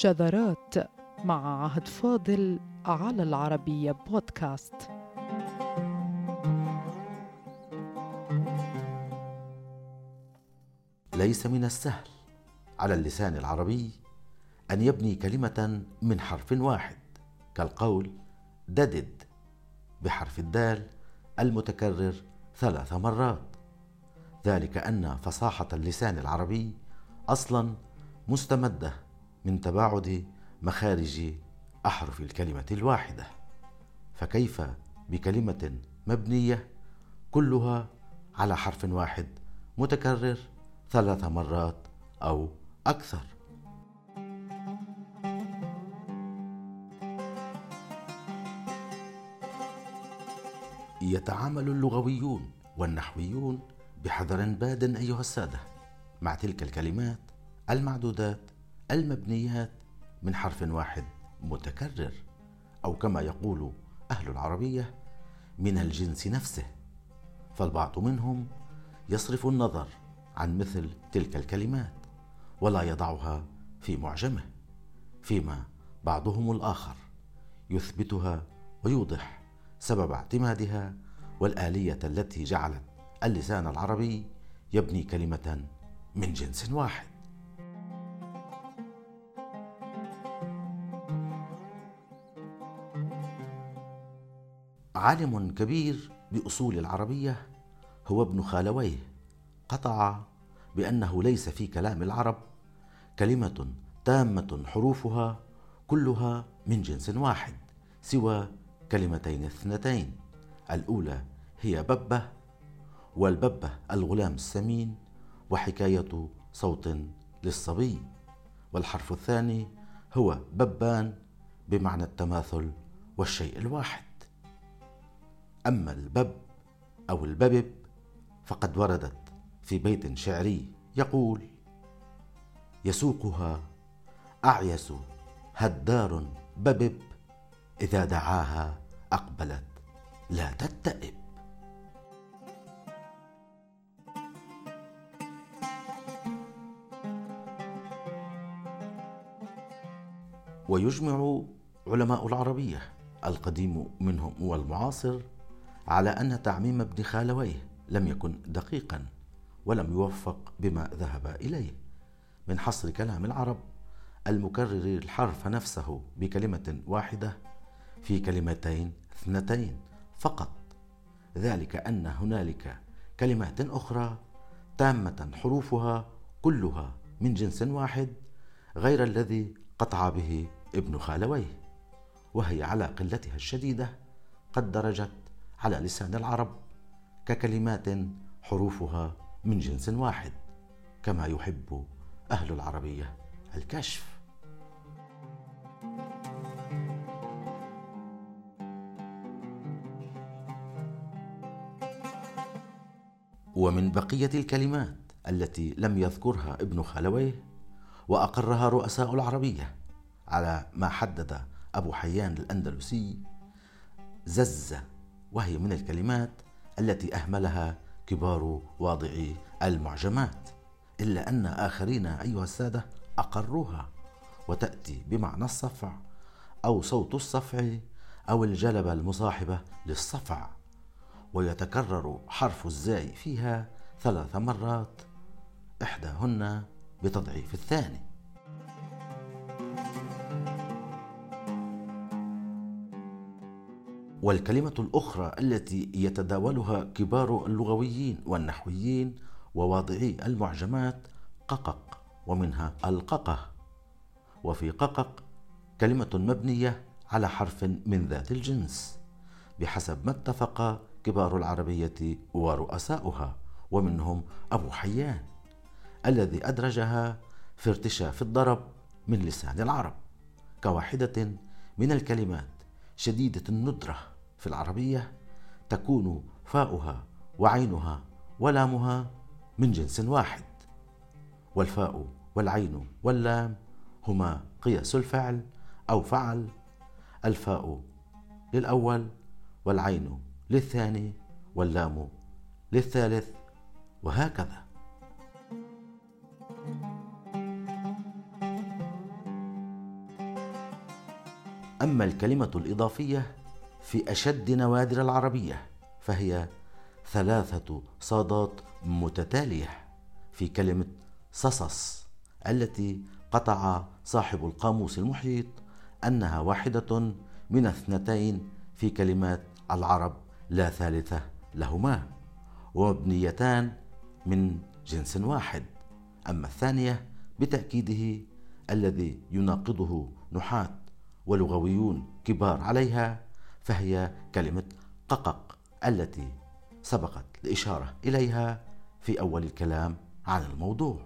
شذرات مع عهد فاضل على العربية بودكاست. ليس من السهل على اللسان العربي أن يبني كلمة من حرف واحد كالقول ددد بحرف الدال المتكرر ثلاث مرات. ذلك أن فصاحة اللسان العربي أصلا مستمدة من تباعد مخارج أحرف الكلمة الواحدة. فكيف بكلمة مبنية كلها على حرف واحد متكرر ثلاث مرات أو أكثر؟ يتعامل اللغويون والنحويون بحذر باد أيها السادة مع تلك الكلمات المعدودات المبنيات من حرف واحد متكرر أو كما يقول أهل العربية من الجنس نفسه فالبعض منهم يصرف النظر عن مثل تلك الكلمات ولا يضعها في معجمة فيما بعضهم الآخر يثبتها ويوضح سبب اعتمادها والآلية التي جعلت اللسان العربي يبني كلمة من جنس واحد. عالم كبير بأصول العربية هو ابن خالويه. قطع بأنه ليس في كلام العرب كلمة تامة حروفها كلها من جنس واحد سوى كلمتين اثنتين. الأولى هي ببة والببة الغلام السمين وحكاية صوت للصبي. والحرف الثاني هو ببان بمعنى التماثل والشيء الواحد. أما البب أو الببب فقد وردت في بيت شعري يقول يسوقها أعيس هدار ببب إذا دعاها أقبلت لا تتئب. ويجمع علماء العربية القديم منهم والمعاصر على أن تعميم ابن خالويه لم يكن دقيقا ولم يوفق بما ذهب إليه. من حصر كلام العرب المكرر الحرف نفسه بكلمة واحدة في كلمتين اثنتين فقط. ذلك أن هنالك كلمات أخرى تامة حروفها كلها من جنس واحد غير الذي قطع به ابن خالويه وهي على قلتها الشديدة قد درجت على لسان العرب ككلمات حروفها من جنس واحد كما يحب أهل العربية الكشف. ومن بقية الكلمات التي لم يذكرها ابن خلويه وأقرها رؤساء العربية على ما حدد أبو حيان الأندلسي زز وهي من الكلمات التي أهملها كبار واضعي المعجمات إلا أن آخرين أيها السادة أقروها وتأتي بمعنى الصفع أو صوت الصفع أو الجلبه المصاحبة للصفع ويتكرر حرف الزاي فيها ثلاث مرات إحداهن بتضعيف الثاني. والكلمة الأخرى التي يتداولها كبار اللغويين والنحويين وواضعي المعجمات ققق ومنها الققه. وفي ققق كلمة مبنية على حرف من ذات الجنس بحسب ما اتفق كبار العربية ورؤساؤها ومنهم أبو حيان الذي أدرجها في ارتشاف الضرب من لسان العرب كواحدة من الكلمات شديدة الندرة. في العربية تكون فاؤها وعينها ولامها من جنس واحد والفاء والعين واللام هما قياس الفعل أو فعل الفاء للأول والعين للثاني واللام للثالث وهكذا. أما الكلمة الإضافية في أشد نوادر العربية فهي ثلاثة صادات متتالية في كلمة صصص التي قطع صاحب القاموس المحيط أنها واحدة من اثنتين في كلمات العرب لا ثالثة لهما ومبنيتان من جنس واحد. أما الثانية بتأكيده الذي يناقضه نحاة ولغويون كبار عليها فهي كلمة ققق التي سبقت الإشارة إليها في أول الكلام عن الموضوع.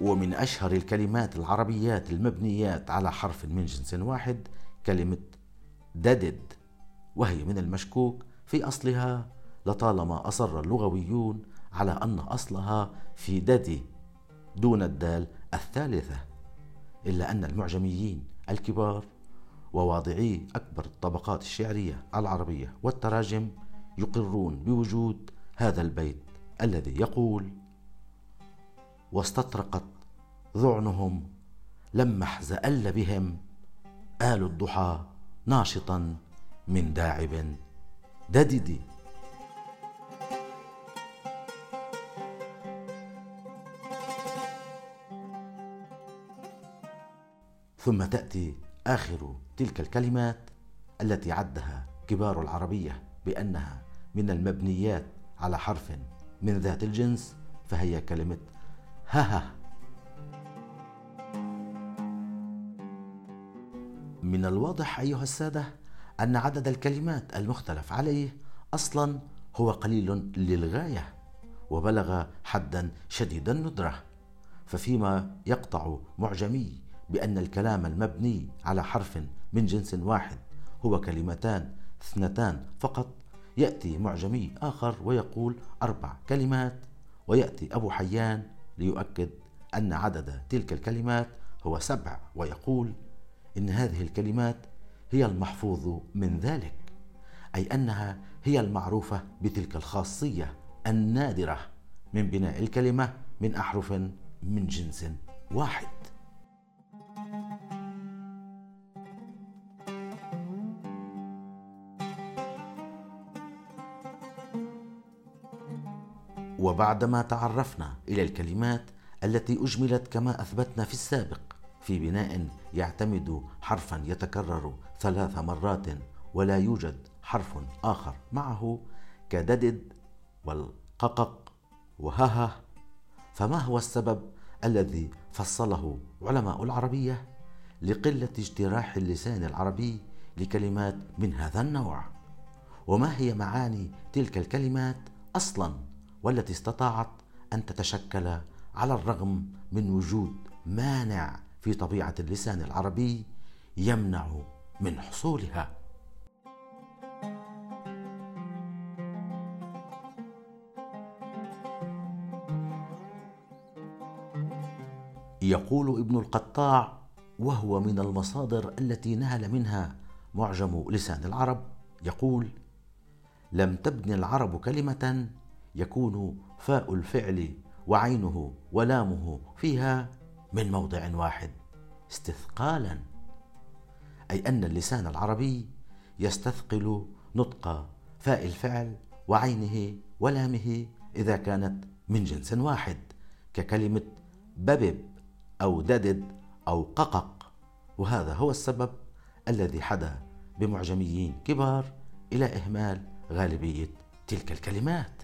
ومن أشهر الكلمات العربيات المبنيات على حرف من جنس واحد كلمة ددد وهي من المشكوك في أصلها لطالما أصر اللغويون على أن أصلها في ددي دون الدال الثالثة إلا أن المعجميين الكبار وواضعي أكبر الطبقات الشعرية العربية والتراجم يقرون بوجود هذا البيت الذي يقول واستطرقت ذعنهم لما احزأل بهم آل الضحى ناشطا من داعب ددد ثم تأتي آخر تلك الكلمات التي عدها كبار العربية بأنها من المبنيات على حرف من ذات الجنس فهي كلمة هها من الواضح أيها السادة أن عدد الكلمات المختلف عليه أصلا هو قليل للغاية وبلغ حدا شديد الندرة ففيما يقطع معجمي بأن الكلام المبني على حرف من جنس واحد هو كلمتان اثنتان فقط. يأتي معجمي آخر ويقول أربع كلمات ويأتي أبو حيان ليؤكد أن عدد تلك الكلمات هو سبع ويقول إن هذه الكلمات هي المحفوظ من ذلك أي أنها هي المعروفة بتلك الخاصية النادرة من بناء الكلمة من أحرف من جنس واحد. وبعدما تعرفنا إلى الكلمات التي أجملت كما أثبتنا في السابق في بناء يعتمد حرفا يتكرر ثلاث مرات ولا يوجد حرف آخر معه كددد والققق وهها فما هو السبب الذي فصله علماء العربية لقلة اجتراح اللسان العربي لكلمات من هذا النوع؟ وما هي معاني تلك الكلمات أصلا؟ والتي استطاعت أن تتشكل على الرغم من وجود مانع في طبيعة اللسان العربي يمنع من حصولها. يقول ابن القطاع وهو من المصادر التي نهل منها معجم لسان العرب يقول لم تبن العرب كلمة يكون فاء الفعل وعينه ولامه فيها من موضع واحد استثقالا. أي أن اللسان العربي يستثقل نطق فاء الفعل وعينه ولامه إذا كانت من جنس واحد ككلمة ببب أو ددد أو ققق. وهذا هو السبب الذي حدا بمعجميين كبار إلى إهمال غالبية تلك الكلمات.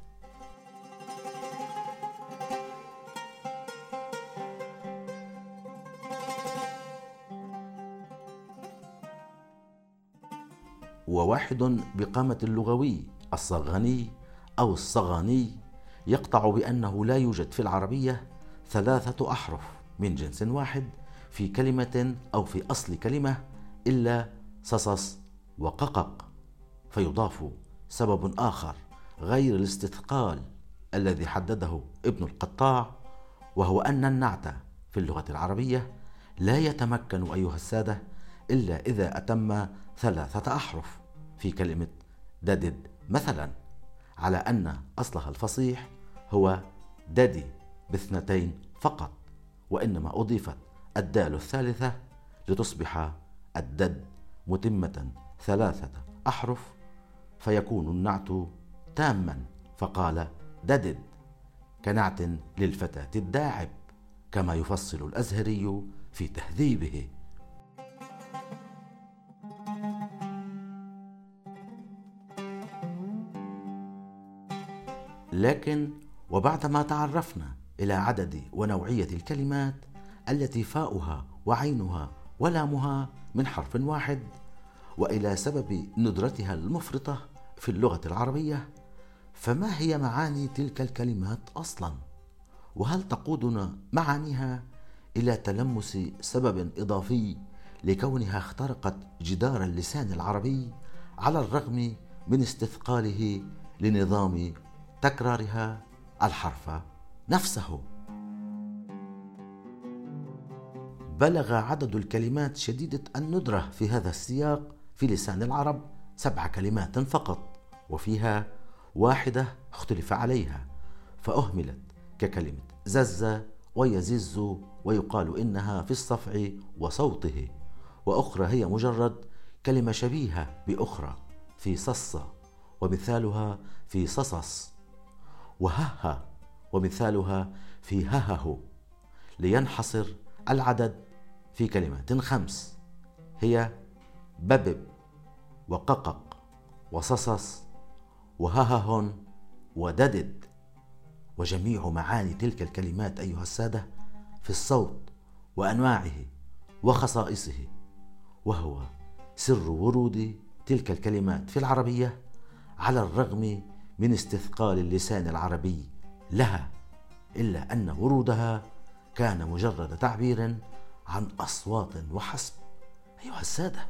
وواحد بقامة اللغوي الصغاني أو الصغاني يقطع بأنه لا يوجد في العربية ثلاثة أحرف من جنس واحد في كلمة أو في أصل كلمة إلا صصص وققق فيضاف سبب آخر غير الاستثقال الذي حدده ابن القطاع وهو أن النعت في اللغة العربية لا يتمكن أيها السادة إلا إذا أتم ثلاثة أحرف. في كلمة ددد. مثلا على أن أصلها الفصيح هو ددي باثنتين فقط وإنما أضيفت الدال الثالثة لتصبح الدد متمة ثلاثة أحرف فيكون النعت تاما. فقال ددد كنعت للفتاة الداعب كما يفصل الأزهري في تهذيبه. لكن وبعدما تعرفنا إلى عدد ونوعية الكلمات التي فاؤها وعينها ولامها من حرف واحد وإلى سبب ندرتها المفرطة في اللغة العربية فما هي معاني تلك الكلمات أصلا؟ وهل تقودنا معانيها إلى تلمس سبب إضافي لكونها اخترقت جدار اللسان العربي على الرغم من استثقاله لنظام تكرارها الحرف نفسه. بلغ عدد الكلمات شديدة الندرة في هذا السياق في لسان العرب سبع كلمات فقط وفيها واحدة اختلف عليها فأهملت ككلمة زز ويزز ويقال إنها في الصفع وصوته وأخرى هي مجرد كلمة شبيهة بأخرى في صص ومثالها في صصص. وهها ومثالها في ههه لينحصر العدد في كلمات خمس. هي ببب وققق وصصص وهههن وددد. وجميع معاني تلك الكلمات أيها السادة في الصوت وأنواعه وخصائصه. وهو سر ورود تلك الكلمات في العربية على الرغم من استثقال اللسان العربي لها إلا أن ورودها كان مجرد تعبير عن أصوات وحسب. أيها السادة.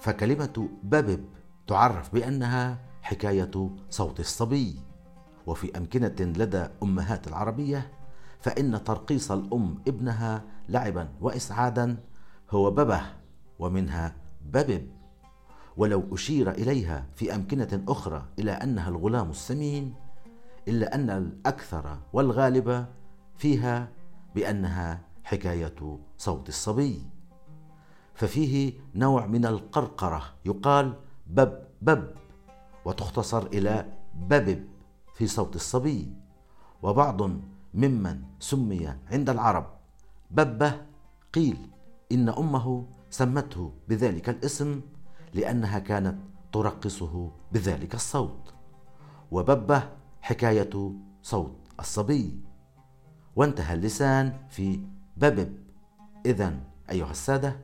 فكلمة ببب تعرف بأنها حكاية صوت الصبي. وفي أمكنة لدى أمهات العربية فإن ترقيص الأم ابنها لعبا واسعادا هو ببه ومنها ببب ولو أشير إليها في أمكنة أخرى إلى أنها الغلام السمين إلا أن الأكثر والغالب فيها بأنها حكاية صوت الصبي. ففيه نوع من القرقرة يقال بب بب وتختصر إلى ببب في صوت الصبي. وبعض ممن سمي عند العرب ببه قيل. إن أمه سمته بذلك الاسم لأنها كانت ترقصه بذلك الصوت. وببه حكاية صوت الصبي. وانتهى اللسان في ببب. إذا أيها السادة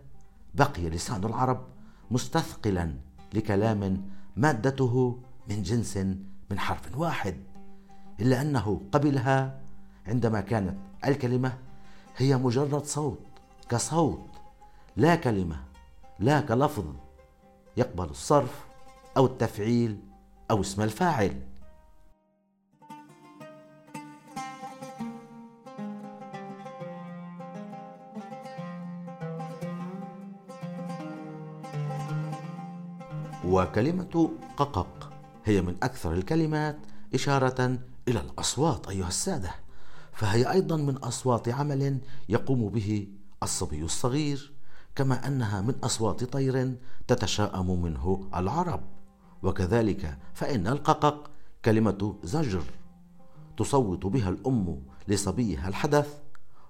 بقي لسان العرب مستثقلا لكلام مادته من جنس من حرف واحد إلا أنه قبلها عندما كانت الكلمة هي مجرد صوت كصوت لا كلمة لا كلفظ يقبل الصرف أو التفعيل أو اسم الفاعل. وكلمة ققق هي من أكثر الكلمات إشارة إلى الأصوات أيها السادة فهي أيضا من أصوات عمل يقوم به الصبي الصغير. كما أنها من أصوات طير تتشاءم منه العرب. وكذلك فإن الققق كلمة زجر تصوت بها الأم لصبيها الحدث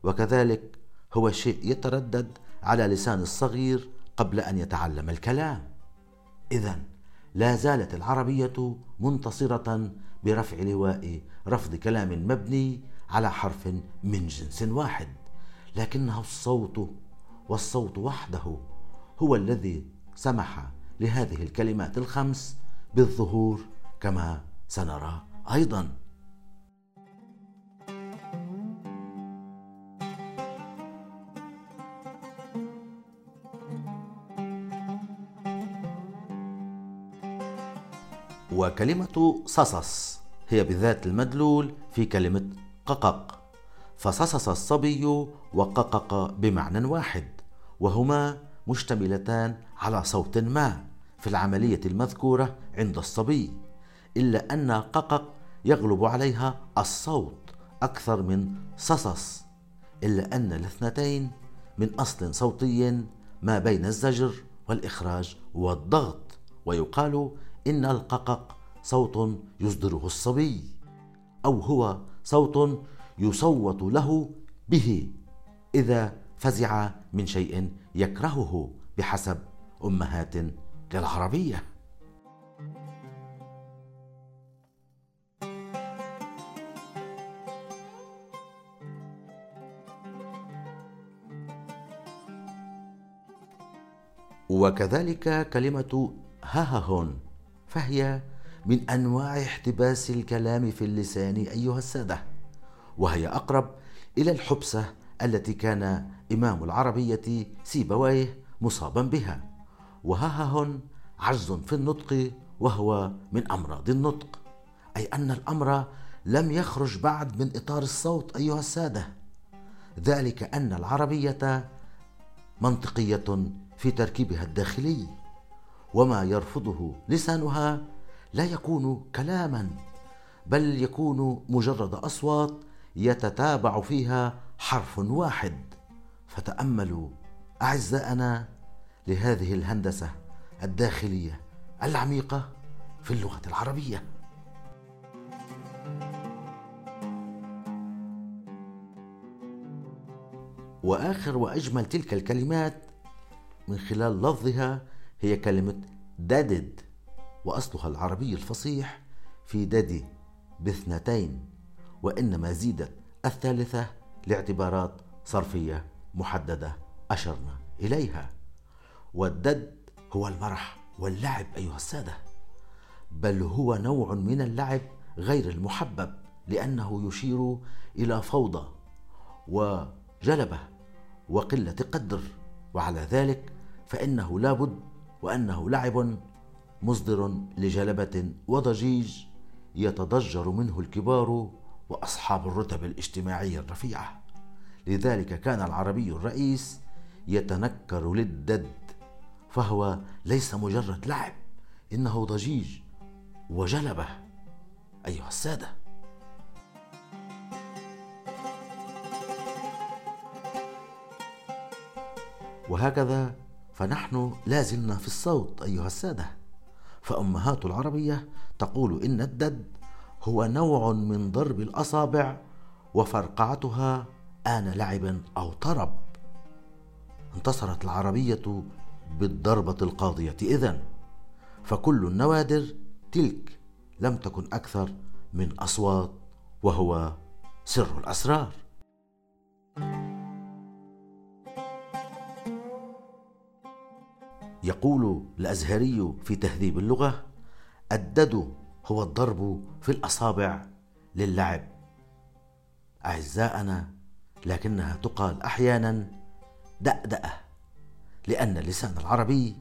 وكذلك هو شيء يتردد على لسان الصغير قبل أن يتعلم الكلام. إذا لا زالت العربية منتصرة برفع لواء رفض كلام مبني على حرف من جنس واحد لكنه الصوت والصوت وحده هو الذي سمح لهذه الكلمات الخمس بالظهور كما سنرى أيضا. وكلمة صصص هي بذات المدلول في كلمة ققق. فصصص الصبي وققق بمعنى واحد. وهما مشتملتان على صوت ما في العملية المذكورة عند الصبي إلا أن ققق يغلب عليها الصوت أكثر من صصص إلا أن الاثنتين من أصل صوتي ما بين الزجر والإخراج والضغط ويقال إن الققق صوت يصدره الصبي أو هو صوت يصوت له به إذا فزع من شيء يكرهه بحسب أمهات للعربية. وكذلك كلمة هاهون فهي من أنواع احتباس الكلام في اللسان أيها السادة وهي أقرب إلى الحبسة التي كان إمام العربية سيبويه مصابا بها. وهاهون عجز في النطق وهو من أمراض النطق أي أن الأمر لم يخرج بعد من إطار الصوت أيها السادة. ذلك أن العربية منطقية في تركيبها الداخلي وما يرفضه لسانها لا يكون كلاما بل يكون مجرد أصوات يتتابع فيها حرف واحد. فتأملوا أعزائنا لهذه الهندسة الداخلية العميقة في اللغة العربية. وآخر وأجمل تلك الكلمات من خلال لفظها هي كلمة دادد وأصلها العربي الفصيح في ددي باثنتين وإنما زيدت الثالثة لاعتبارات صرفية محددة أشرنا إليها. والدد هو المرح واللعب أيها السادة بل هو نوع من اللعب غير المحبب لأنه يشير إلى فوضى وجلبة وقلة قدر وعلى ذلك فإنه لابد وأنه لعب مصدر لجلبة وضجيج يتضجر منه الكبار وأصحاب الرتب الاجتماعية الرفيعة. لذلك كان العربي الرئيس يتنكر للدد فهو ليس مجرد لعب إنه ضجيج وجلبة. أيها السادة. وهكذا فنحن لازلنا في الصوت أيها السادة. فأمهات العربية تقول إن الدد هو نوع من ضرب الأصابع وفرقعتها آن لعب أو طرب. انتصرت العربية بالضربة القاضية. إذن فكل النوادر تلك لم تكن أكثر من أصوات وهو سر الأسرار. يقول الأزهري في تهذيب اللغة الدد هو الضرب في الأصابع للعب. اعزائنا لكنها تقال أحيانا دأدأة لأن اللسان العربي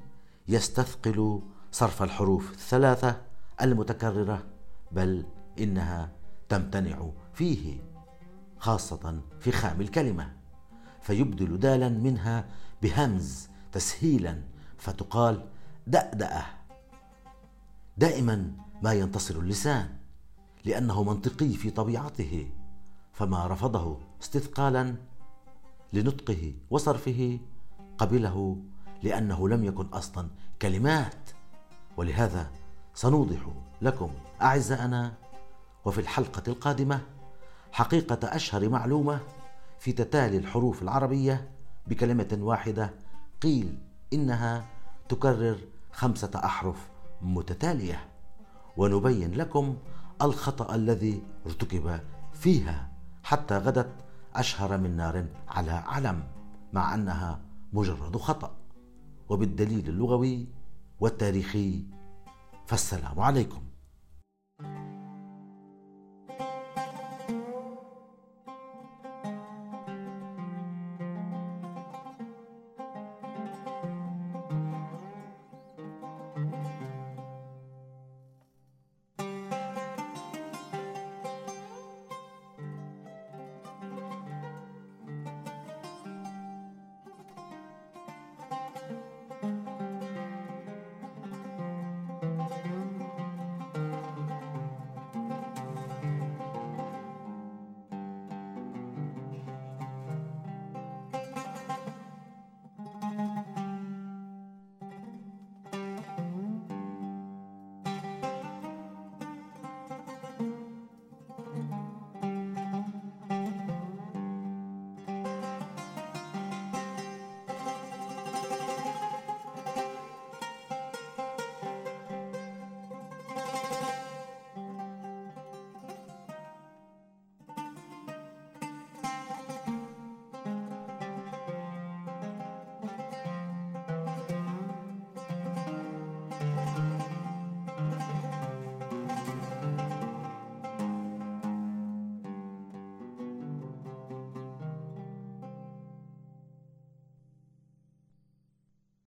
يستثقل صرف الحروف الثلاثة المتكررة بل إنها تمتنع فيه خاصة في خام الكلمة فيبدل دالا منها بهمز تسهيلا فتقال دأدأة. دائما ما ينتصر اللسان لأنه منطقي في طبيعته فما رفضه استثقالا لنطقه وصرفه قبله لأنه لم يكن أصلا كلمات. ولهذا سنوضح لكم أعزائنا وفي الحلقة القادمة حقيقة أشهر معلومة في تتالي الحروف العربية بكلمة واحدة قيل إنها تكرر خمسة أحرف متتالية. ونبين لكم الخطأ الذي ارتكب فيها حتى غدت أشهر من نار على علم مع أنها مجرد خطأ. وبالدليل اللغوي والتاريخي فالسلام عليكم.